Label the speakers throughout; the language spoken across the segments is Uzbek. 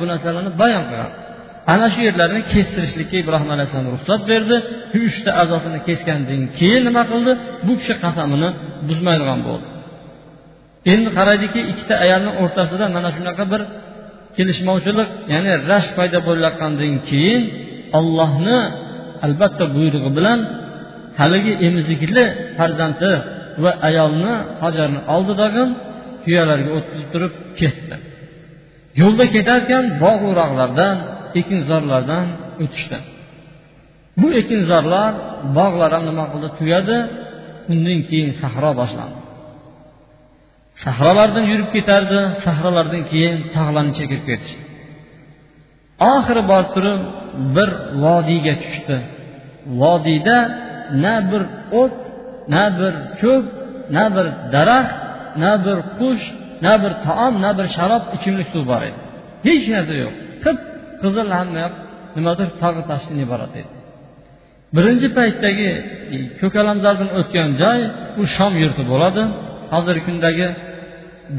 Speaker 1: bu narsalarni bayon qilgan ana shu yerlarni kestirishlikka ibrohim alayhissalom ruxsat berdi. Shu uchta a'zosini kesgandan keyin nima qildi? Bu kishi qasamini buzmaydigan bo'ldi. Endi qaraydiki ikkita ayolni o'rtasida mana shunaqa bir kelishmovchilik ya'ni rash paydo bo'layotgandan keyin ollohni albatta buyrug'i bilan haligi emizikli farzandi va ayolni hajarni oldidagi tuyalarga o'tkazib turib ketdi. Yo'lda ketarkan bog' o'roqlardan ekinzorlardan o'tishdi. Bu ekinzorlar bog'lar ham nima qildi? Tugadi undan keyin sahro boshlandi sahrolardan yurib ketardi sahrolardan keyin tog'larni chekib ketishdi. Oxiri borib turib bir vodiyga tushdi. Vodiyda na bir o't na bir cho'p na bir daraxt na bir qush na bir taom na bir sharob ichimlik suv bor edi. Hech narsa yo'q. Qip qizil hamma nimadir tog'i tashdan iborat edi. Birinchi paytdagi e, ko'kalamzordan o'tgan joy u shom yurti bo'ladi. Hozirgi kundagi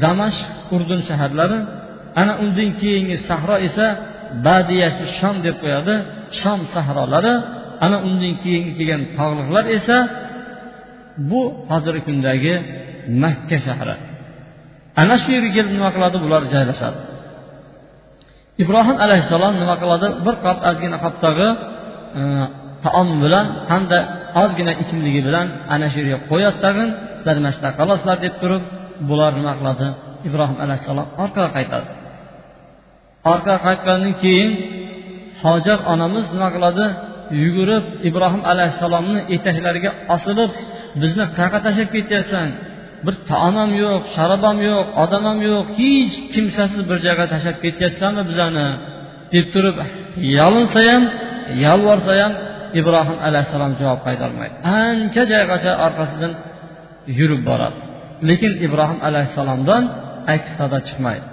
Speaker 1: damashq urdun shaharlari ana undan keyingi sahro esa badiyasi shom deb qo'yadi. Shom sahrolari ana undan keyingi kelgan tog'liqlar esa bu hozirgi kundagi makka shahri. Ana shu yerga kelib nima qiladi? Bular joylashadi. Ibrohim alayhissalom nima qiladi? Bir qop ozgina qopdagi e, taom bilan hamda ozgina ichimligi bilan ana shu yerga qo'yadi tag'in. Sizlar mana deb turib bular nima qiladi? Ibrohim alayhissalom orqaga qaytadi. Orqaga qaytgandan keyin hojar onamiz nima qiladi? Yugurib ibrohim alayhissalomni etaklariga osilib bizni qayoqqa tashlab ketyapsan? Bir taom ham yo'q sharob ham yo'q odam ham yo'q hech kimsasiz bir joyga tashlab ketyapsanmi bizani? Deb turib yolinsa ham yolvorsa ham ibrohim alayhissalom javob qaytarmaydi. Ancha joygacha orqasidan yurib boradi. Lekin ibrohim alayhissalomdan aks sado chiqmaydi.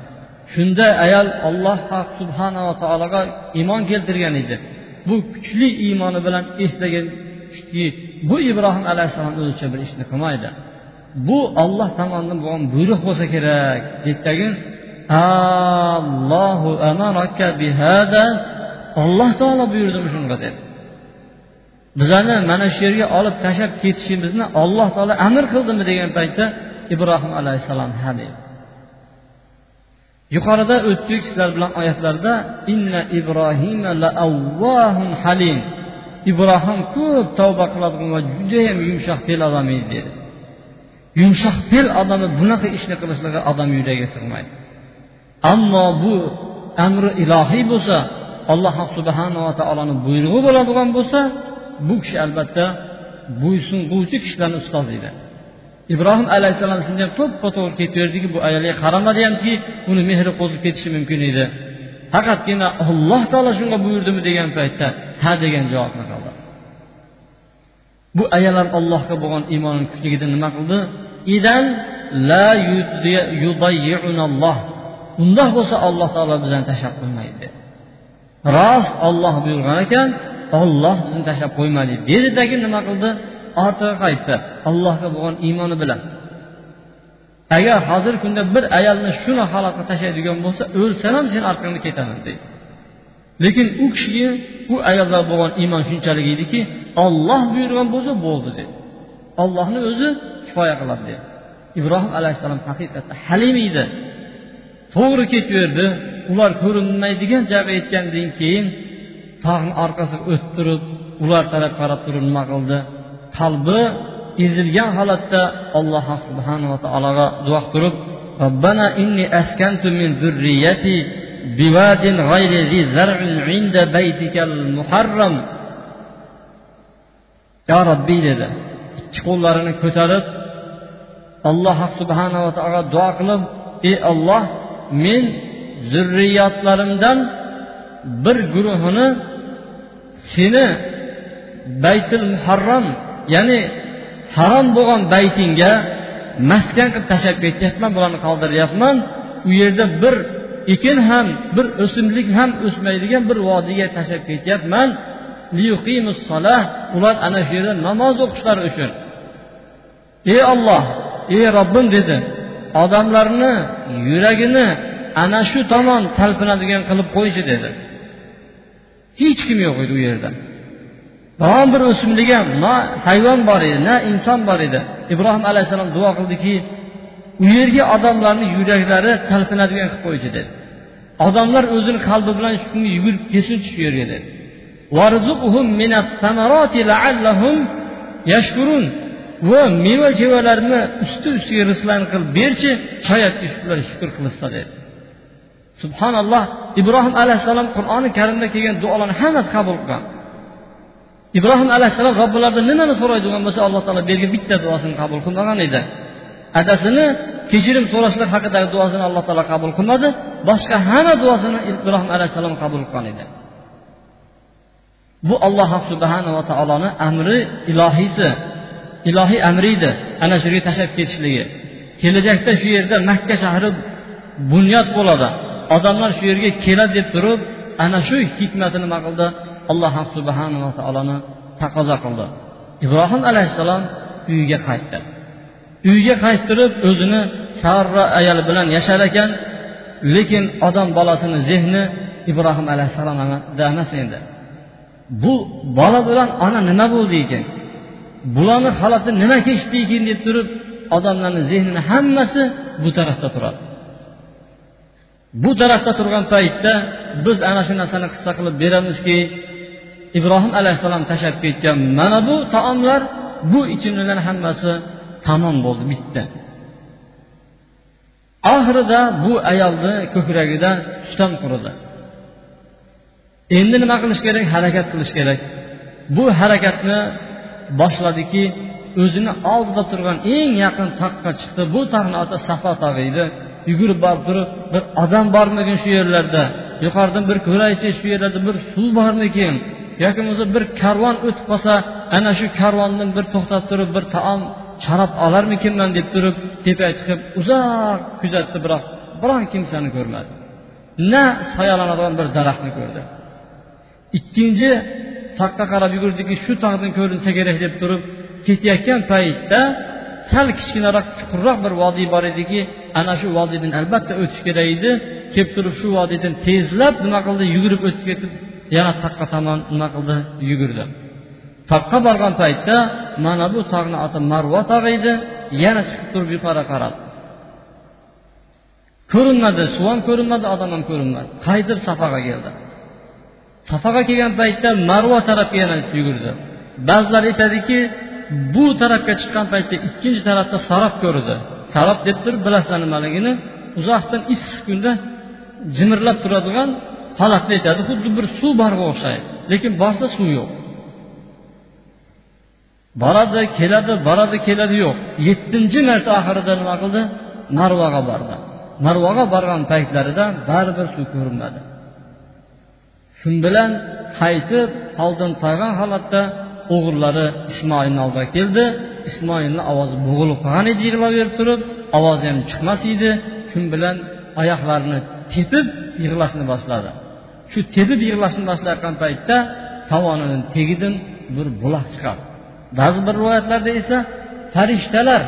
Speaker 1: Shunda ayol alloh subhanava taologa iymon keltirgan edi. Bu kuchli iymoni bilan eslaganki bu ibrohim alayhissalom o'zicha bir ishni qilmaydi. Bu olloh tomonidan bo'lgan buyruq bo'lsa kerak deydidagin allohu amaraka bihada alloh taolo buyurdimi shunga dedi bizani mana shu yerga olib tashlab ketishimizni alloh taolo amr qildimi degan paytda ibrohim alayhissalom ha dedi yuqorida o'tdik sizlar bilan oyatlarda inna ibrohima halim. Ibrohim ko'p tavba qiladigan va judayam yumshoq fe'l odam edi dedi. Yumshoq fe'l odami bunaqa ishni qilishligi odam yuragiga sig'maydi. Ammo bu amri ilohiy bo'lsa alloh subhanava taoloni buyrug'i bo'ladigan bo'lsa bu kishi albatta bo'ysunquvchi kishilarni ustozi edi ibrohim alayhissalom shunday to'ppa to'g'ri ketaverdiki bu ayolga qaramadi hamki uni mehri qo'zib ketishi mumkin edi. Faqatgina alloh taolo shunga buyurdimi degan paytda ha degan javobni qildi. Bu ayollar allohga bo'lgan iymoni kuchligidan nima qildi? Idan la yudayyunalloh undoq bo'lsa alloh taolo bizani tashlab qo'ymaydi. Rost olloh buyurgan ekan olloh bizni tashlab qo'ymadi beridagi nima qildi? Ortiga qaytdi allohga bo'lgan iymoni bilan. Agar hozirgi kunda bir ayolni shuni holatga tashlaydigan bo'lsa o'lsam ham sen orqangda ketaman deydi. Lekin u kishiga u ayollar bo'lgan iymon shunchalik ediki olloh buyurgan bo'lsa bo'ldi dedi. Ollohni o'zi kifoya qiladi dedi. Ibrohim alayhissalom haqiqatda halim edi. To'g'ri ketaverdi ular ko'rinmaydigan joyga yetgandan keyin tog'ni orqasiga o'tib turib ular taraf qarab turib nima qildi? Qalbi ezilgan holatda alloh subhanava taologa duo qilib robbana inni askantu min zurriyati biwadin g'ayri zi zar'in inda baytikal muharram. Ya robbiy dedi. Ikki qo'llarini ko'tarib alloh subhanava taologa duo qilib ey olloh men zurriyotlarimdan bir guruhini seni baytul muharram ya'ni harom bo'lgan baytingga maskan qilib tashlab ketyapman bularni qoldiryapman. U yerda bir ekin ham bir o'simlik ham o'smaydigan bir vodiyga tashlab ketyapman. Ular ana shu yerda namoz o'qishlari uchun. Ey olloh ey robbim dedi odamlarni yuragini ana shu tomon talpinadigan qilib qo'ychi dedi. Hech kim yo'q edi u yerda. Biron bir o'simlik ham na hayvon bor edi na inson bor edi. Ibrohim alayhissalom duo qildiki u yerga odamlarni yuraklari talpinadigan qilib qo'ychi dedi. Odamlar o'zini qalbi bilan shunga yugurib kelsinchi shu yerga dedi va meva chevalarni usti ustiga rizqlarni qilib berchi shoyatki shular shukur qilishsa dedi. Subhanalloh ibrohim alayhissalom qur'oni karimda kelgan duolarni hammasi qabul qilgan. Ibrohim alayhissalom robbilaridan nimani so'raydigan bo'lsa alloh taolo bergan bitta duosini qabul qilmagan edi. Adasini kechirim so'rashlar haqidagi duosini alloh taolo qabul qilmadi. Boshqa hamma duosini ibrohim alayhissalom qabul qilgan edi. Bu alloh subhanava taoloni amri ilohiysi ilohiy amri edi ana shu yerga tashlab ketishligi. Kelajakda shu yerda makka shahri bunyod bo'ladi. Odamlar shu yerga keladi deb turib ana shu hikmatini nima qildi? Alloh subhanava taoloni taqozo qildi. Ibrohim alayhissalom uyiga qaytdi. Uyga qaytirib o'zini sarra ayoli bilan yashar ekan lekin odam bolasini zehni ibrohim alayhissalomda emas endi. Bu bola bilan ona nima bo'ldi ekan? Bularni holati nima kechdi ekan deb turib odamlarni zehnini hammasi bu tarafda turadi. Bu tarafda turgan paytda biz ana shu narsani qissa qilib beramizki ibrohim alayhissalom tashlab ketgan mana bu taomlar bu ichimliklar hammasi tamom bo'ldi bitdi oxirida bu ayolni ko'kragida tutam quridi endi nima qilish kerak? Harakat qilish kerak. Bu harakatni boshladiki o'zini oldida turgan eng yaqin taqqa chiqdi. Bu taqni oti safo tog'i edi. Yugurib borib turib bir odam bormikin shu yerlarda. Yuqoridan bir ko'raychi shu yerlarda bir suv bormikin? Yoki bo'lmasa bir karvon o'tib qolsa ana shu karvondan bir to'xtab turib bir taom sharob olarmikinman deb turib tepaga chiqib uzoq kuzatdi biroq. Biron kimsani ko'rmadi. Na soyalanadigan bir daraxtni ko'rdi. Ikkinchi taqqa qarab yugurdiki shu tog'dan ko'rinsa kerak deb turib ketayotgan paytda sal kichkinaroq chuqurroq bir vodiy bor ediki ana shu vodiydan albatta o'tish kerak edi. Kelib turib shu vodiydan tezlab nima qildi? Yugurib o'tib ketib yana taqqa tomon nima qildi? Yugurdi. Toqqa borgan paytda mana bu tog'ni oti marvo tog'i edi yana chiqib turib yuqori qaradi. Ko'rinmadi suv ham ko'rinmadi odam ham ko'rinmadi. Qaytib safaga keldi? Safaga kelgan paytda marvo tarafga yana yugurdi. Ba'zilar aytadiki bu tarafga chiqqan paytda ikkinchi tarafda sarob ko'rdi. Sarob deb turib bilasizlar nimaligini? Uzoqdan issiq kunda jimirlab turadigan holatni aytadi xuddi bir suv borga o'xshaydi. Lekin borsa suv yo'q. Boradi keladi boradi keladi yo'q. Yettinchi marta oxirida nima qildi? Narvoga bordi. Narvoga borgan paytlarida baribir suv ko'rinmadi. Shu bilan qaytib holdan toygan holatda o'g'illari ismoilni oldiga keldi. Ismoilni ovozi bo'g'ilib qolgan edi yig'laverib turib. Ovozi ham chiqmas edi. Shu bilan oyoqlarini tepib yig'lashni boshladi. Shu tepib yig'lashni boshlayotgan paytda tovonidan tagidan bir buloq chiqadi ba'zi bir rivoyatlarda esa farishtalar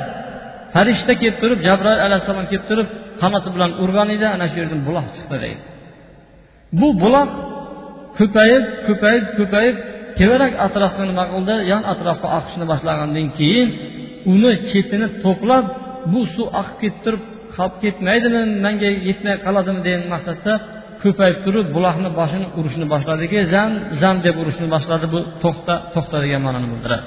Speaker 1: farishta kelib turib jabroil alayhissalom kelib turib qanoti bilan urgan edi ana shu yerdan buloq chiqdi deydi. Bu buloq ko'payib ko'payib ko'payib tevarak atrofga nima qildi? Yon atrofga oqishni boshlagandan keyin uni chetini to'plab bu suv oqib ketib turib qolib ketmaydimi manga yetmay qoladimi degan maqsadda ko'payib turib buloqni boshini urishni boshladiki zam zam deb urishni boshladi bu to'xta to'xta degan ma'noni bildiradi.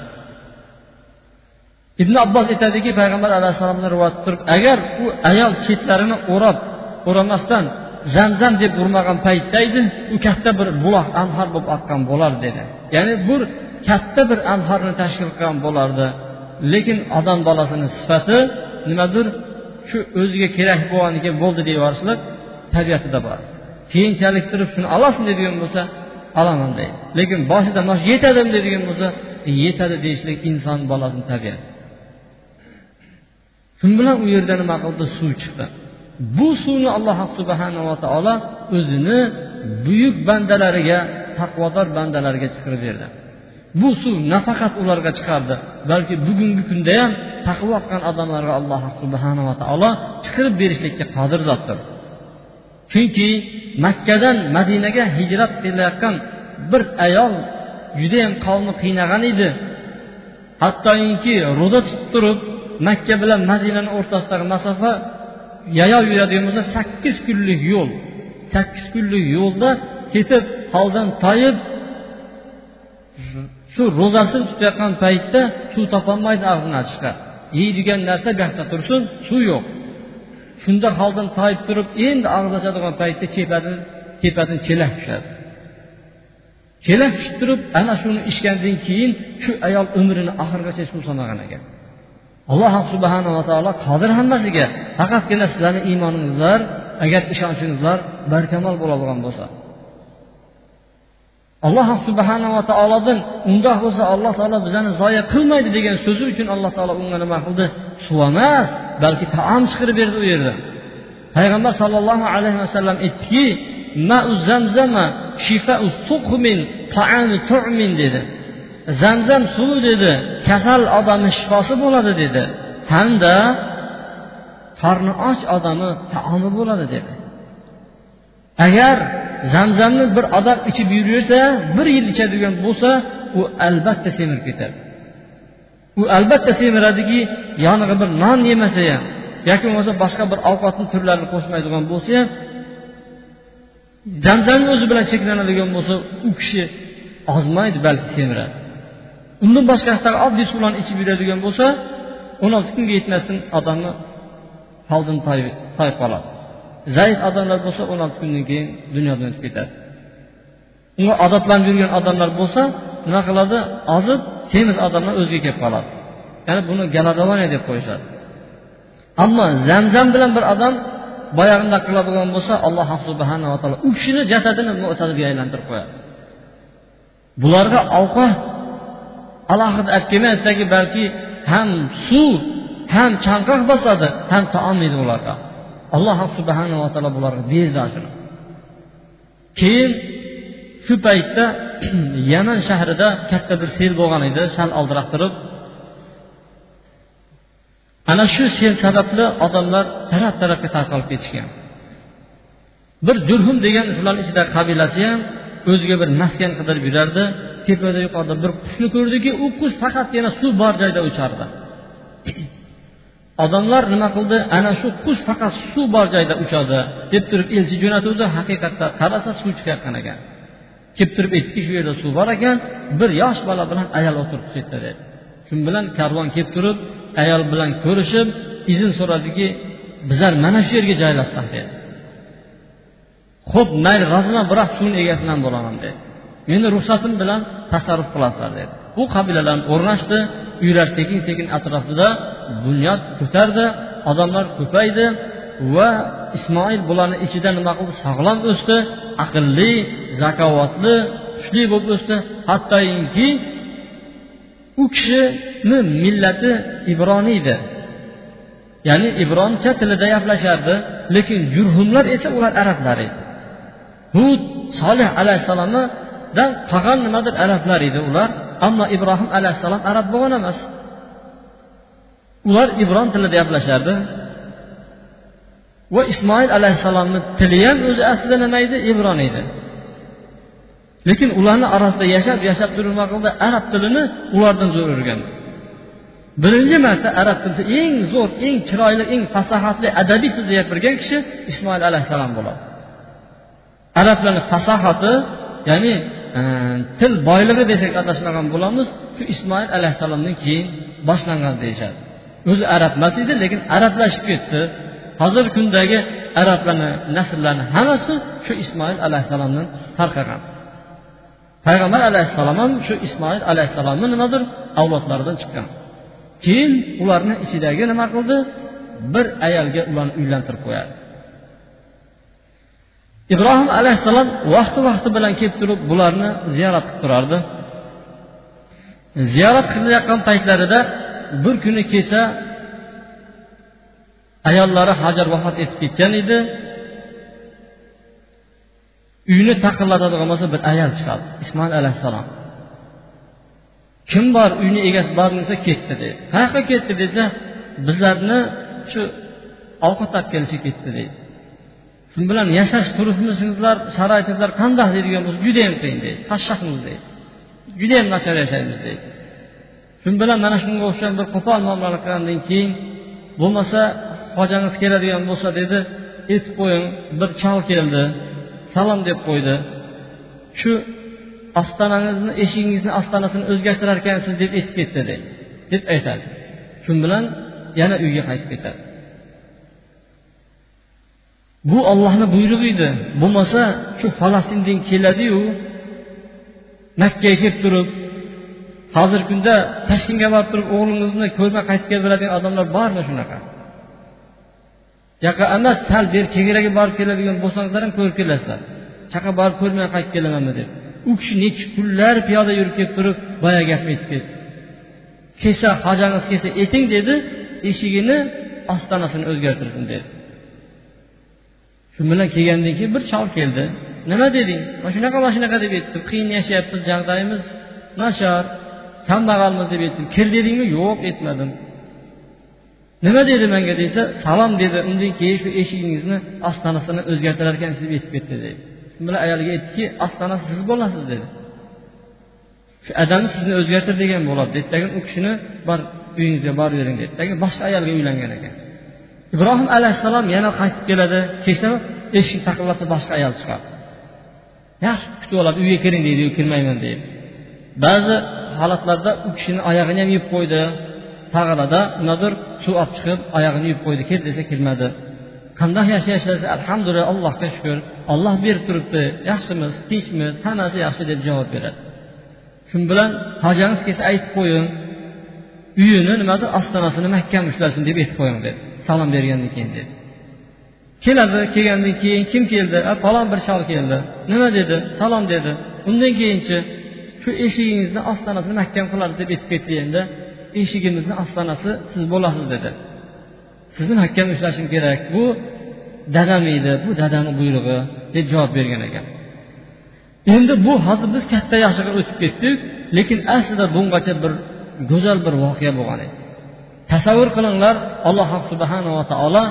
Speaker 1: Ibn abbos aytadiki payg'ambar alayhissalomdan rivoyat turib agar u ayol chetlarini o'rab o'ramasdan zamzam deb urmagan paytda edi u katta bir buloq anhor bo'lib oqqan bo'lar dedi. Ya'ni bu katta bir anhorni tashkil qilgan bo'lardi. Lekin odam bolasini sifati nimadir? Shu o'ziga kerak bo'lganiga bo'ldi deyorishlik tabiatida bor. Keyinchalik turib shuni olasin deydigan bo'lsa olaman deydi. Lekin boshida mana shu yetadimi deydigan bo'lsa e, yetadi deyishlik inson bolasini tabiati. Shu bilan u yerda nima qildi? Suv chiqdi. Bu suvni alloh subhanava taolo o'zini buyuk bandalariga taqvodor bandalariga chiqarib berdi bu suv nafaqat ularga chiqardi balki bugungi kunda ham taqvo qilgan odamlarga alloh subhanava taolo chiqarib berishlikka qodir zotdir. Chunki makkadan madinaga hijrat qilayotgan bir ayol judayam qavmni qiynagan edi. Hattoki ro'za tutib turib makka bilan madinani o'rtasidagi masofa yayov yuradigan bo'lsa sakkiz kunlik yo'l. Sakkiz kunlik yo'lda ketib holdan toyib shu ro'zasini tutayotgan paytda suv topolmaydi og'zini ochishga yeydigan narsa gasta tursin suv yo'q. Shunda holdan toyib turib endi og'iz ochadigan paytda tepadan tepadan chelak tushadi. Chelak tushib turib ana shuni ichgandan keyin shu ayol umrini oxirigacha suv solmagan ekan. Alloh subhanava taolo qodir hammasiga. Faqatgina sizlarni iymoningizlar agar ishonchingizlar barkamol bo'ladigan bo'lsa. Alloh subhanava taolodan undoq bo'lsa alloh taolo bizani zoya qilmaydi degan so'zi uchun alloh taolo unga nima qildi? Suv emas balki taom chiqarib berdi u yerda. Payg'ambar sollallohu alayhi vasallam aytdiki zamzama dedi. Zamzam suvi dedi kasal odamni shifosi bo'ladi dedi. Hamda qorni och odamni taomi bo'ladi dedi. Agar zamzamni bir odam ichib yuraversa bir yil ichadigan bo'lsa u albatta semirib ketadi u albatta semiradiki yonig'i bir non yemasa ham yoki bo'lmasa boshqa bir ovqatni turlarini qo'shmaydigan bo'lsa ham zamzamni o'zi bilan cheklanadigan bo'lsa u kishi ozmaydi balki semiradi. Undan boshqa oddiy suvlarni ichib yuradigan bo'lsa o'n olti kunga yetmasdan odamni holdan toyib qoladi zaif odamlar bo'lsa o'n olti kundan keyin dunyodan o'tib ketadi. Unga odatlanib yurgan odamlar bo'lsa nima qiladi? Ozib semiz odamlar o'ziga kelib qoladi. Ya'ni buni galadovaniya deb qo'yishadi. Ammo zamzam bilan bir odam boyag'inda qiladigan bo'lsa alloh subhanava taolo u kishini jasadini mo'tadilga aylantirib qo'yadi. Bularga ovqat alohida olib kelmaydidagi balki ham suv ham chanqoq bosadi ham taom yeydi ularga. Alloh subhanava taolo bularga berdi keyin shu paytda yaman shahrida katta bir sel bo'lgan edi sal oldiroq turib ana shu sel sababli odamlar taraf tarafga tarqalib ketishgan. Bir jurhum degan shularni ichidagi qabilasi ham o'ziga bir maskan qidirib yurardi. Tepada yuqorida bir qushni ko'rdiki u qush faqatgina suv bor joyda uchardi. Odamlar nima qildi? Ana shu qush faqat suv bor joyda uchadi. Deb turib elchi jo'natuvdi haqiqatda qarasa suv chiqayotgan ekan. Kelib turib aytdiki shu yerda suv bor ekan bir yosh bola bilan ayol o'tiribdi shu yerda dedi. Shu bilan? Karvon kelib turib ayol bilan ko'rishib izn so'radiki bizlar mana shu yerga joylashsak dedi. Ho'p mayli roziman biroq suvni egasidan bo'laman dedi. Meni ruxsatim bilan tasarruf qilasizlar dedi. U qabilalar o'rnashdi uylar tekin tekin atrofida bunyod ko'tardi odamlar ko'paydi va ismoil bularni ichida nima qildi? Sog'lom o'sdi aqlli zakovatli kuchli bo'lib o'sdi. Hattoki u kishini millati ibroniydi. Ya'ni ibroncha tilida gaplashardi lekin jurhumlar esa ular arablar edi. Hud solih alayhissalomdan qolgan nimadir arablar edi ular. Ammo ibrohim alayhissalom arab bo'lgan emas. Ular ibron tilida gaplashardi. Va ismoil alayhissalomni tili ham o'zi aslida nima edi? Ibron edi. Lekin ularni orasida yashab yashab turib nima qildi arab tilini ulardan zo'r o'rgandi. Birinchi marta arab tilida eng zo'r eng chiroyli eng fasohatli adabiy tilda gapirgan kishi ismoil alayhissalom bo'ladi. Arablarni fasohati ya'ni e, til boyligi desak adashmagan bo'lamiz shu ismoil alayhissalomdan keyin boshlangan deyishadi. O'zi arab emas edi lekin arablashib ketdi. Hozirgi kundagi arablarni nasllarni hammasi shu ismoil alayhissalomdan tarqagan payg'ambar alayhissalom ham shu ismoil alayhissalomni nimadir avlodlaridan chiqqan. Keyin ularni ichidagi nima qildi? Bir ayolga ularni uylantirib qo'yadi. Ibrohim alayhissalom vaqti vaqti bilan kelib turib bularni ziyorat qilib turardi. Ziyorat qilayotgan paytlarida bir kuni kelsa ayollari hajar vafot etib ketgan edi. Uyni taqillatadigan bo'lsa bir ayol chiqadi ismoil alayhissalom. Kim bor uyni egasi bormi desa ketdi deydi qayoqqa ketdi desa bizlarni shu ovqat olib kelishga ketdi deydi bilan yashash turmushingizlar sharoitingizlar qandoq deydigan bo'lsa judayam qiyin deydi. Qashshoqmiz deydi. Judayam nachar yashaymiz deydi. Shu bilan mana shunga o'xshagan bir qo'pol muomalani qilgandan keyin bo'lmasa hojangiz keladigan bo'lsa dedi aytib qo'ying bir chol keldi salom deb qo'ydi. Shu ostonangizni eshigingizni ostonasini o'zgartirar ekansiz deb aytib ketdi deydi deb aytadi shu bilan yana uyga qaytib ketadi. Bu ollohni buyrug'i edi. Bo'lmasa shu falastindan keladiyu. Makkaga kelib turib hozirgi kunda toshkentga borib turib o'g'lingizni ko'rmay qaytib keladigan odamlar bormi shunaqa? Yaqa emas sal beri chegaraga borib keladigan bo'lsangizlar ham ko'rib kelasizlar. Chaqa borib ko'rmay qaytib kelamanmi deb. U kishi necha kunlar piyoda yurib kelib turib boya gapni aytib ketdi. Kelsa hojangiz kelsa ayting dedi eshigini ostonasini o'zgartirsin dedi. Shu bilan kelgandan keyin bir chol keldi. Nima deding? Mana shunaqa mana shunaqa deb aytdim. Qiyin yashayapmiz жағдайimiz nachar kambag'almiz deb aytdim. Kir dedingmi? Yo'q aytmadim. Nima dedi menga desa salom dedi. Undan keyin shu eshigingizni ostonasini o'zgartirar ekansiz deb aytib ketdi dedi. Shu bilan ayoliga aytdiki ostonasi siz bo'lasiz dedi. Shu adamni sizni o'zgartir degan bo'ladi dedi. U kishini bor uyingizga borib bering dedi. Boshqa ayolga uylangan ekan. Ibrohim alayhissalom yana qaytib keladi. Kelsa eshik taqillatib boshqa ayol chiqadi. Yaxshi kutib oladi. Uyga kiring deydi kirmayman deydi. Ba'zi holatlarda u kishini oyog'ini ham yuvib qo'ydi. Tag'irada nimadir suv olib chiqib oyog'ini yuvib qo'ydi. Kel desa kirmadi qandoq yashayapsiz alhamdulillah allohga shukur olloh berib turibdi. Yaxshimiz tinchmiz hammasi yaxshi deb javob beradi. Shu bilan hojangiz kelsa aytib qo'ying. Uyini nimadir ostonasini mahkam ushlasin deb aytib qo'ying dedi. Salom bergandan keyin dedi. Keladi kelgandan keyin kim keldi? Falon bir chol keldi. Nima dedi? Salom dedi. Undan keyinchi shu eshigingizni ostonasini mahkam qiladi deb aytib ketdi endi. Eshigimizni ostonasi siz bo'lasiz dedi. Sizni mahkam ushlashim kerak. Bu dadam edi bu dadamni buyrug'i deb javob bergan ekan. Endi bu hozir biz katta yoshiga o'tib ketdik lekin aslida bungacha bir go'zal bir voqea bo'lgan edi. Tasavvur qilinglar alloh subhanava taolo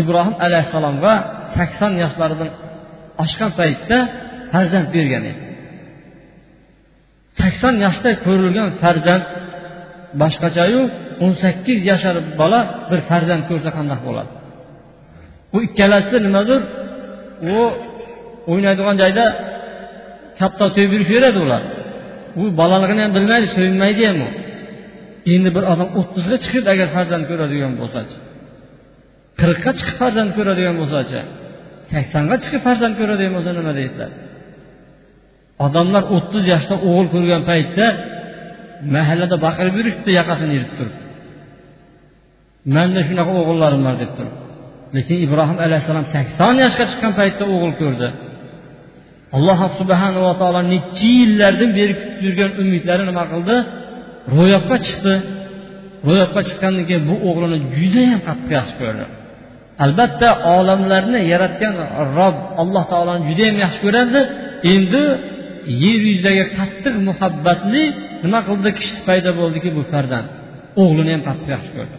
Speaker 1: ibrohim alayhissalomga sakson yoshlaridan oshgan paytda farzand bergan edi. Sakson yoshda ko'rilgan farzand boshqachayu o'n sakkiz yashar bola bir farzand ko'rsa qandaq bo'ladi? Bu ikkalasi nimadir? U o'ynaydigan joyda katta to'yib yurishaveradi ular. U bolaligini ham bilmaydi so'yinmaydi ham u. endi bir odam o'ttizga chiqib agar farzand ko'radigan bo'lsachi qirqqa chiqib farzand ko'radigan bo'lsachi saksonga chiqib farzand ko'radigan bo'lsa nima deysizlar? Odamlar o'ttiz yoshda o'g'il ko'rgan paytda mahallada baqirib yurishibdi yoqasini yirib turib. Manda shunaqa o'g'illarim bor deb turib. Lekin ibrohim alayhissalom sakson yoshga chiqqan paytda o'g'il ko'rdi. Alloh subhanava taolo necha yillardan beri kutib yurgan umidlari nima qildi? Ro'yobga chiqdi. Ro'yobga chiqqandan keyin bu o'g'lini judayam qattiq yaxshi ko'rdi. Albatta olamlarni yaratgan rob alloh taoloni judayam yaxshi ko'rardi. Endi yer yuzidagi qattiq muhabbatli nima qildi? Kishi paydo bo'ldiki bu farzand. O'g'lini ham qattiq yaxshi ko'rdi.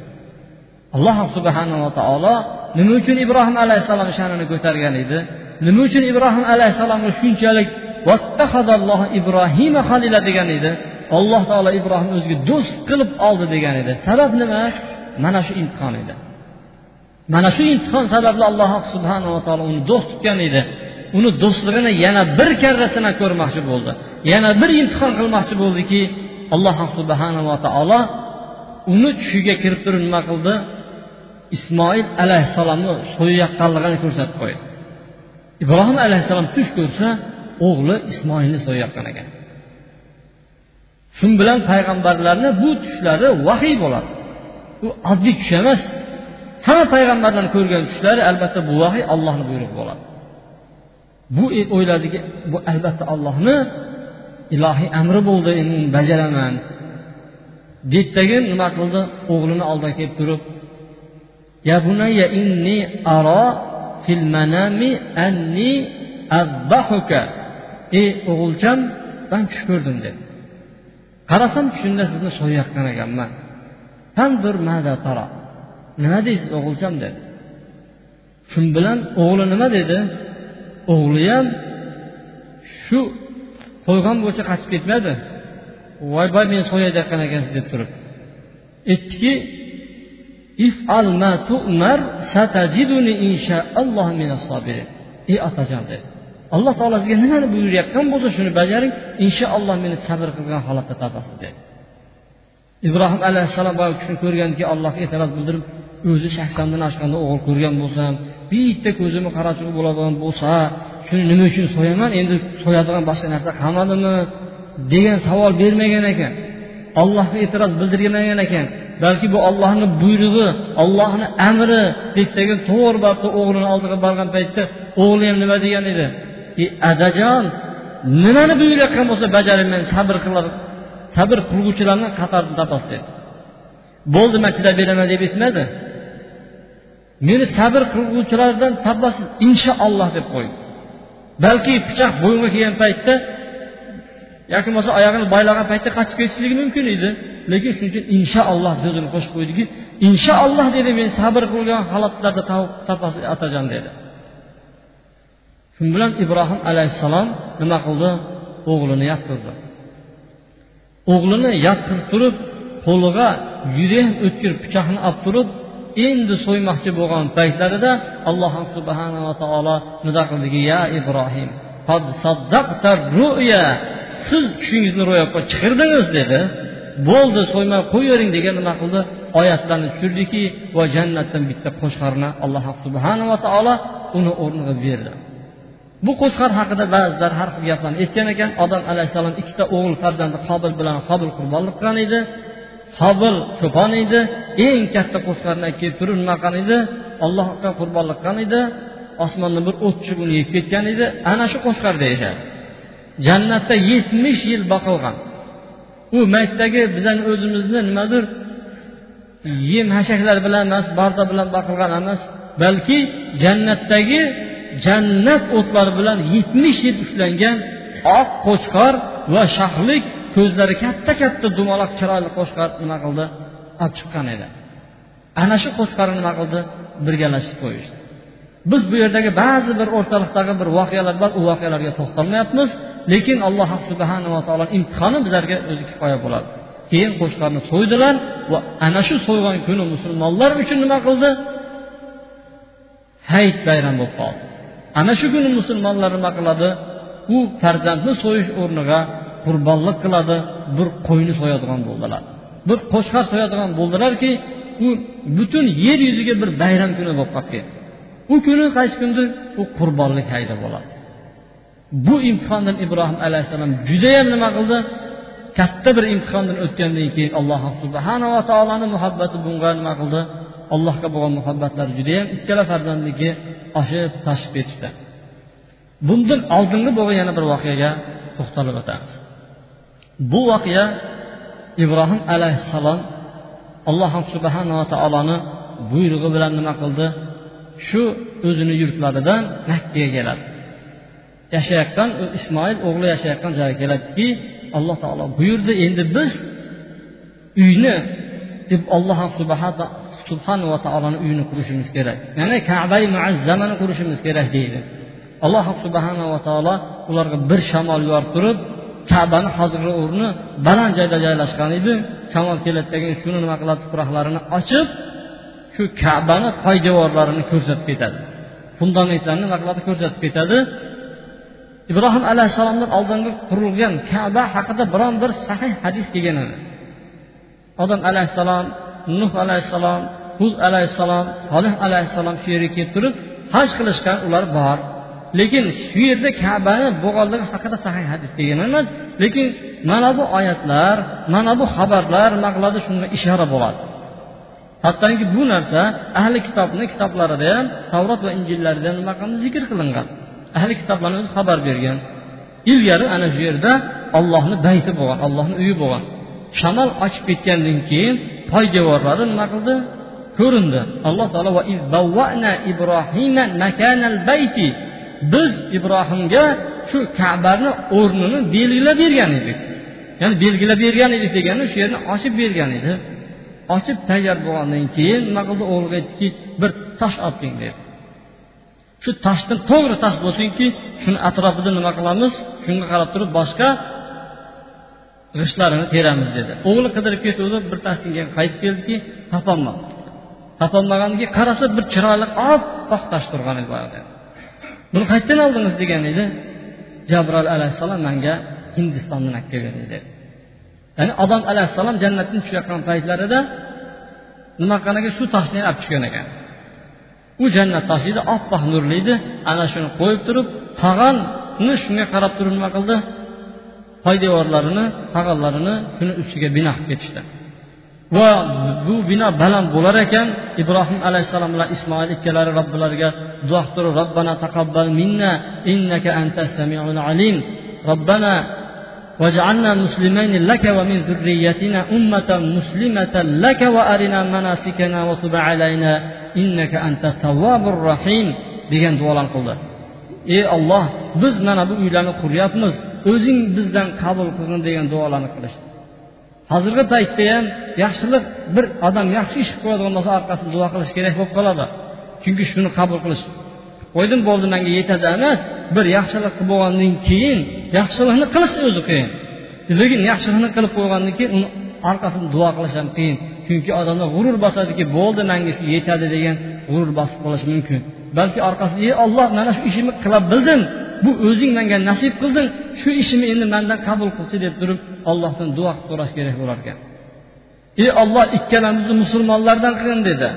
Speaker 1: Alloh subhanava taolo nima uchun ibrohim alayhissalom sha'nini ko'targan edi? Nima uchun ibrohim alayhissalomga shunchalik ibrohima halila degan edi? Alloh taolo ibrohimni o'ziga do'st qilib oldi degan edi. Sabab nima? Mana shu imtihon edi. Mana shu imtihon sababli alloh subhanava taolo uni do'st tutgan edi. Uni do'stligini yana bir karra sinab ko'rmoqchi bo'ldi. Yana bir imtihon qilmoqchi bo'ldiki alloh subhanava taolo uni tushiga kirib turib nima qildi? Ismoil alayhissalomni so'yayotganligini ko'rsatib qo'ydi. Ibrohim alayhissalom tush ko'rsa o'g'li ismoilni so'yayotgan ekan. Shu bilan payg'ambarlarni bu tushlari vahiy bo'ladi. U oddiy tush emas. Hamma payg'ambarlarni ko'rgan tushlari albatta bu vahiy allohni buyrug'i bo'ladi. Bu e, o'yladiki bu albatta allohni ilohiy amri bo'ldi endi bajaraman. Deydidagi nima qildi? O'g'lini oldiga kelib turib ya bunayya inni aro fil manami anni azbahuka. Ey o'g'ilcham man tush ko'rdim dedi. Qarasam tushimda sizni so'yayotgan ekanman. Tandur mada tara nima deysiz o'g'ilcham dedi. Shu bilan o'g'li nima dedi? O'g'li ham shu qo'ygan bo'lsa qochib ketmadi. Voy voy meni so'yayotgan ekansiz deb turib. Aytdiki ifal ma tu'mar satajiduni inshaalloh minas ey otajon dedi. Alloh taolo sizga nimani buyurayotgan bo'lsa shuni bajaring. Inshaalloh meni sabr qilgan holatda topasiz dedi. Ibrohim alayhissalom boya kishini ko'rganki allohga e'tiroz bildirib o'zi shaksondan oshganda o'g'il ko'rgan bo'lsam bitta ko'zimni qarachug'i bo'ladigan bo'lsa shuni nima uchun so'yaman? Endi so'yadigan boshqa narsa qolmadimi degan savol bermagan ekan. Allohga e'tiroz bildirmagan ekan. Balki bu ollohni buyrug'i ollohni amri deb degan to'g'ri babda o'g'lini oldiga borgan paytda o'g'li ham nima degan edi? Ey adajon nimani buyurayotgan bo'lsa bajaraman sabr qilar sabr qilguvchilarni qatoridan topasiz dedi. Bo'ldi man chidab beraman deb aytmadi. Meni sabr qilguvchilardan topasiz inshaalloh deb qo'ydi. Balki pichoq bo'yinga kelgan paytda yoki bo'lmasa oyog'ini boylagan paytda qochib ketishligi mumkin edi. Lekin shuning uchun inshaalloh so'zini qo'shib qo'ydiki inshaalloh dedi men sabr qilgan holatlarda topasiz otajon dedi. Shu bilan ibrohim alayhissalom nima qildi? O'g'lini yotqizdi o'g'lini yotqizib turib qo'liga judayam o'tkir pichoqni olib turib endi so'ymoqchi bo'lgan paytlarida alloh subhanava taolo nido qildiki? Ya ibrohim siz tushingizni ro'yobga chiqirdingiz dedi. Bo'ldi so'ymay qo'yavering degan nima qildi? Oyatlarni tushirdiki va jannatdan bitta qo'shqarni alloh subhanava taolo uni o'rniga berdi. Bu qo'shqar haqida ba'zilar har xil gaplarni aytgan ekan. Odam alayhissalom ikkita o'g'il farzandi qobil bilan qobil qurbonlik qilgan edi. Qobil cho'pon edi. Eng katta qo'shqarni kelib turib nima qilgan edi? Allohga qurbonlik qilgan edi. Osmondan bir o't tushib uni yeb ketgan edi. Ana shu qo'shqarda yashadi jannatda yetmish yil boqilgan. U maytdagi bizani o'zimizni nimadir yem hashaklar bilan emas barda bilan boqilgan emas balki jannatdagi jannat o'tlari bilan yetmish yil ushlangan oq qo'chqor va shahlik ko'zlari katta katta dumaloq chiroyli qo'chqor nima qildi? Olib chiqqan edi. Ana shu qo'chqorni nima qildi? Birgalashib qo'yishdi. Biz bu yerdagi ba'zi bir o'rtaliqdagi bir voqealar bor u voqealarga to'xtalmayapmiz lekin alloh subhanava taolo imtihoni bizlarga o'zi kifoya bo'ladi. Keyin qo'chqorni so'ydilar va ana shu so'ygan kuni musulmonlar uchun nima qildi? Hayit bayram bo'lib qoldi. Ana shu kuni musulmonlar nima qiladi? U farzandni so'yish o'rniga qurbonlik qiladi bir qo'yni so'yadigan bo'ldilar. Bir qo'shqar so'yadigan bo'ldilarki u butun yer yuziga bir bayram kuni bo'lib qolib ketdi u kuni qaysi kundir u qurbonlik hayda bo'ladi. Bu imtihondan ibrohim alayhissalom judayam nima qildi? Katta bir imtihondan o'tgandan keyin alloh subhanava taoloni muhabbati bunga nima qildi? Allohga bo'lgan muhabbatlari judayam ikkala farzandniki oshib toshib ketishdi. Bundan oldingi bo'lgan yana bir voqeaga to'xtalib o'tamiz. Bu voqea ibrohim alayhissalom alloh subhanava taoloni buyrug'i bilan nima qildi? Shu o'zini yurtlaridan makkaga keladi. Yashayotgan ismoil o'g'li yashayotgan joyga keladiki alloh taolo buyurdi endi biz uyni deb alloh subhanava taoloni uyini qurishimiz kerak. Ya'ni kabai muazzamani qurishimiz kerak deydi. Alloh subhanava taolo ularga bir shamol yorib turib kabani hozirgi o'rni baland joyda joylashgan edi. Shamol keladidagi shuni nima qiladi? Tuproqlarini ochib shu kabani poydevorlarini ko'rsatib ketadi. Fundamentlarni nima qiladi? Ko'rsatib ketadi. Ibrohim alayhissalomdan oldingi qurilgan kaba haqida biron bir sahih hadis kelgan emas. Odam alayhissalom nuh alayhissalom hud alayhissalom solih alayhissalom shu yerga kelib turib haj qilishgan ular bor. Lekin shu yerda kabani bo'lganligi haqida sahih hadis kelgan emas lekin mana bu oyatlar mana bu xabarlar maqlada shunga ishora bo'ladi. Hattoki bu narsa ahli kitobni kitoblarida ham tavrot va injillarida nima qilindi? Zikr qilingan. Ahli kitoblarni o'zi xabar bergan. Ilgari ana shu yerda ollohni bayti bo'lgan ollohni uyi bo'lgan. Shamol ochib ketgandan keyin poydevorlari nima qildi ko'rindi. Alloh taolo biz ibrohimga shu kabani o'rnini belgilab bergan edik. Ya'ni belgilab bergan edik degani shu yerni ochib bergan edi. Ochib tayyor bo'lgandan keyin nima qildi? O'g'liga aytdiki bir tosh olib keling dedi. Shu toshni to'g'ri tosh bo'lsinki shuni atrofida nima qilamiz? Shunga qarab turib boshqa g'ishtlarini teramiz dedi. O'g'li qidirib ketuvdi bir keyin qaytib keldiki topolmadi topolmaganiga qarasa bir chiroyli oppoq tosh turgan edi boyagi buni qayerdan oldingiz degan edi? Jabroil alayhissalom manga hindistondan olib kelgan edi ya'ni odam alayhissalom jannatdan tushayotgan paytlarida nima qilgan ekan shu toshni olib tushgan ekan? U jannat toshi edi oppoq nurli edi. Ana shuni qo'yib turib tag'anni shunga qarab turib nima qildi. poydevorlarini tag'anlarini shuni ustiga bino qilib ketishdi va bu bino baland bo'lar ekan ibrohim alayhissalom bilan ismoil ikkalari robbilariga duo qilib robbana taqabbal minna innaka antas samiul alim robbana واجعلنا مسلمين لك ومن ذريتنا أمة مسلمة لك وأرنا مناسكنا وتب علينا إنك أنت التواب الرحيم degan duolarni qildi ey olloh biz mana bu uylarni quryapmiz o'zing bizdan qabul qilgin degan duolarni qilishdi hozirgi paytda ham yaxshilik bir odam yaxshi ish qilib qo'yadigan bo'lsa orqasidan duo qilish kerak bo'lib qoladi. Chunki shuni qabul qilish qo'ydim bo'ldi manga yetadi emas bir yaxshilik qilib bo'lgandan keyin yaxshilikni qilish o'zi qiyin. Lekin yaxshilikni qilib qo'ygandan keyin uni orqasidan duo qilish ham qiyin. Chunki odamda g'urur bosadiki bo'ldi manga shu yetadi degan g'urur bosib qolishi mumkin. Balki orqasida ey olloh mana shu ishimni qila bildim. Bu o'zing menga nasib qilding. Shu ishimni endi mandan qabul qilchi deb turib ollohdan duo qilib so'rash kerak bo'lar ekan ey olloh ikkalamizni musulmonlardan qilgin dedi.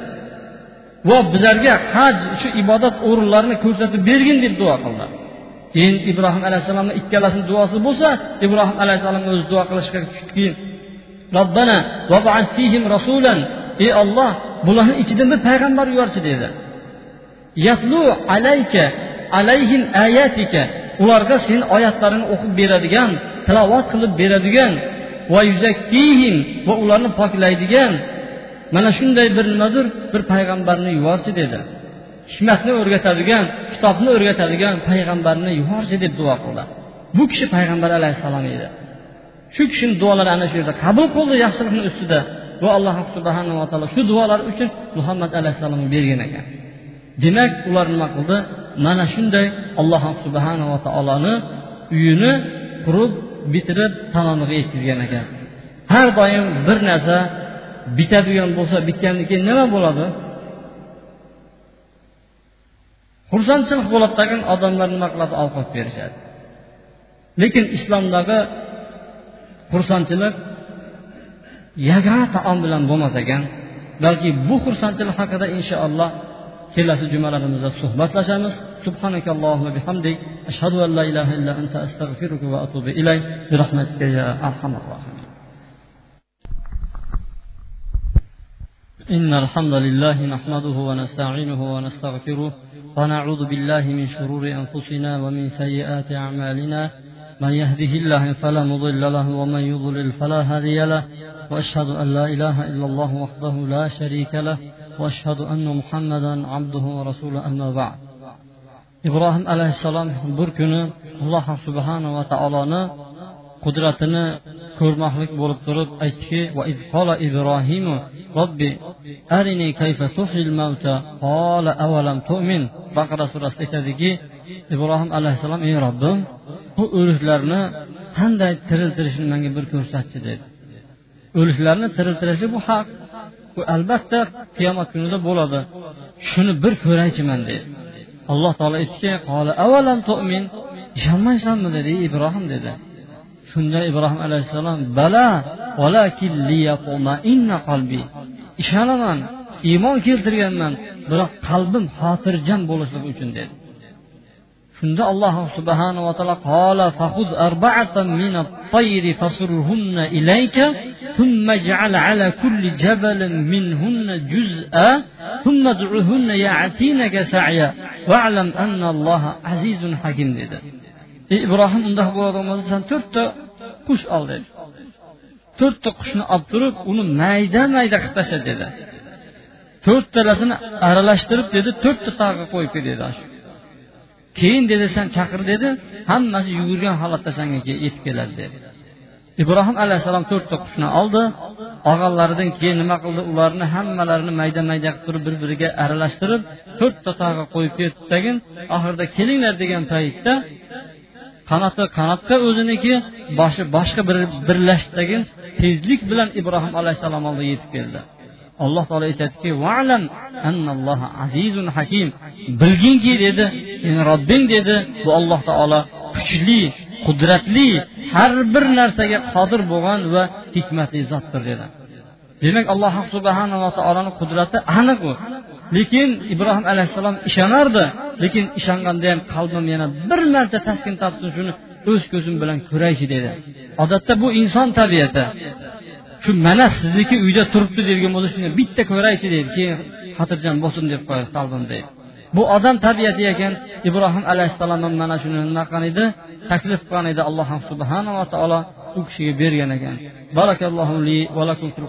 Speaker 1: Va bizlarga haj shu ibodat o'rinlarini ko'rsatib bergin deb duo qildi. Keyin ibrohim alayhissalomni ikkalasini duosi bo'lsa ibrohim alayhissalom o'zi duo qilishga tushdiki robbana fihim rasulan. Ey olloh bularni ichidan bir payg'ambar yuborchi dedi. Yatlu alayka alayhim ayatika ularga seni oyatlarini o'qib beradigan tilovat qilib beradigan va yuzakkihim va ularni poklaydigan mana shunday bir nimadir bir payg'ambarni yuborchi dedi. Hikmatni o'rgatadigan kitobni o'rgatadigan payg'ambarni yuborchi deb duo qildi. Bu kishi payg'ambar alayhissalom edi. Shu kishini duolari ana shu yerda qabul qildi yaxshilikni ustida va alloh subhanava taolo shu duolar uchun muhammad alayhissalomga bergan ekan. Demak ular nima qildi? Mana shunday alloh subhanava taoloni uyini qurib bitirib tamomiga yetkazgan ekan. Har doim bir narsa bitadigan bo'lsa bitgandan keyin nima bo'ladi? Xursandchilik bo'ladi tag'in odamlar nima qiladi ovqat berishadi. Lekin islomdagi xursandchilik yagona taom bilan bo'lmas ekan balki bu xursandchilik haqida inshaalloh kelasi jumalarimizda suhbatlashamiz. سبحانك اللهم وبحمدك أشهد أن لا إله إلا أنت أستغفرك وأتوب إليك برحمتك يا أرحم الراحمين إن الحمد لله نحمده ونستعينه ونستغفره ونعوذ بالله من شرور أنفسنا ومن سيئات أعمالنا من يهده الله فلا مضل له ومن يضلل فلا هادي له وأشهد أن لا إله إلا الله وحده لا شريك له وأشهد أن محمدا عبده ورسوله أما بعد ibrohim alayhissalom bir kuni alloh subhanava taoloni qudratini ko'rmoqlik bo'lib turib aytdiki ibrohimu robbi arini kayfa tuhil mavta qala avalam tu'min baqara surasida aytadiki ibrohim alayhissalom ey robbim bu o'liklarni qanday tiriltirishni menga bir ko'rsatchi dedi o'liklarni tiriltirishi bu haq bu Albatta qiyomat kunida bo'ladi. Shuni bir ko'raychiman dedi. Alloh taolo aytdiki tu'min? Ishonmaysanmi? dedi ibrohim dedi. Shunda ibrohim alayhissalom bala qalbi. Ishonaman iymon keltirganman biroq qalbim xotirjam bo'lishligi uchun dedi. shunda alloh subhanava taolo qola fahuz arba'atan min at-tayri fasurhunna ilayka thumma ij'al ala kulli jabalin minhunna juz'a thumma ud'uhunna ya'tinaka sa'ya wa'lam anna alloha azizun hakim dedi. Ey ibrohim undoq bo'ladigan bo'lsa san to'rtta qush ol dedi. To'rtta qushni olib turib uni mayda mayda qilib tasha dedi. To'rttalasini aralashtirib dedi to'rtta tog'ga qo'yib ber dedi. shu keyin dedi san chaqir dedi. Hammasi yugurgan holatda sanga yetib keladi dedi. Ibrohim alayhissalom to'rtta qushni oldi. Og'alaridan keyin nima qildi? Ularni hammalarini mayda mayda qilib turib bir biriga aralashtirib to'rtta tog'a qo'yib ketdidagin oxirida kelinglar degan paytda qanoti qanotga o'ziniki boshi boshqa bir birlashdidagin tezlik bilan ibrohim alayhissalom oldiga yetib keldi. Alloh taolo aytadiki valam annalloha azizun hakim. Bilginki dedi seni robbing dedi. Bu alloh taolo kuchli qudratli har bir narsaga qodir bo'lgan va hikmatli zotdir dedi. Demak alloh subhanava taoloni qudrati aniq u. Lekin ibrohim alayhissalom ishonardi lekin ishonganda ham qalbim yana bir marta taskin topsin shuni o'z ko'zim bilan ko'raychi dedi. Odatda bu inson tabiati. Shu mana sizniki uyda turibdi degan bo'lsa shuni bitta ko'raychi deydi. Keyin xotirjam bo'lsin deb qo'yadi qalbimda deydi. Bu odam tabiati ekan. Ibrohim alayhissalom ham mana shuni nima qilgan edi taklif qilgan edi. Alloh subhanava taolo u kishiga bergan ekan. Barakallohu li va lakum fil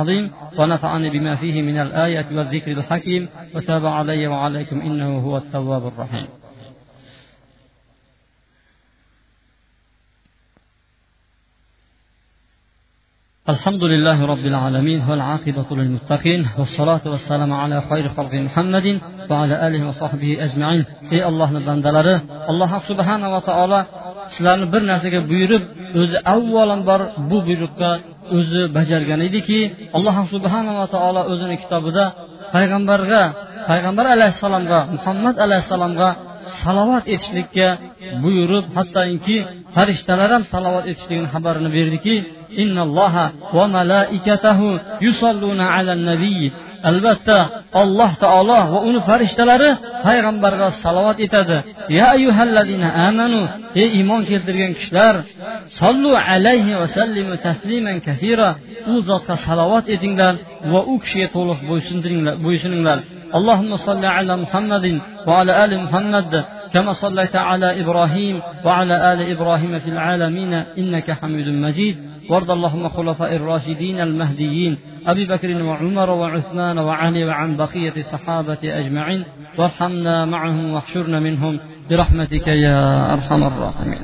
Speaker 1: azim. Va nafa'ani bima fihi min al ayati va zikril hakim. Va taba alayya rahim. الحمد لله رب العالمين والعاقبة للمتقين والصلاة والسلام على خير خلق محمد وعلى آله وصحبه أجمعين ey allohni bandalari alloh subhanava taolo sizlarni bir narsaga buyurib o'zi avvalambor bu buyruqqa o'zi bajargan ediki alloh subhanava taolo o'zini kitobida payg'ambarga payg'ambar alayhissalomga muhammad alayhissalomga salovat etishlikka buyurib hattoki farishtalar ham salovat etishligini xabarini berdiki innalloha va malaikatahu yusalluna alan nabiy albatta alloh taolo va uni farishtalari payg'ambarga salovat etadi ya ayyuhallazina amanu ey iymon keltirgan kishilar sollu alayhi va sallimu tasliman kathira u zotga salovat etinglar va u kishiga to'liq bo'ysuninglar اللهم صل على محمد وعلى ال محمد كما صليت على ابراهيم وعلى ال ابراهيم في العالمين انك حميد مجيد وارض اللهم خلفاء الراشدين المهديين أبي بكر وعمر وعثمان وعلي وعن بقية الصحابة أجمعين وارحمنا معهم واحشرنا منهم برحمتك يا أرحم الراحمين.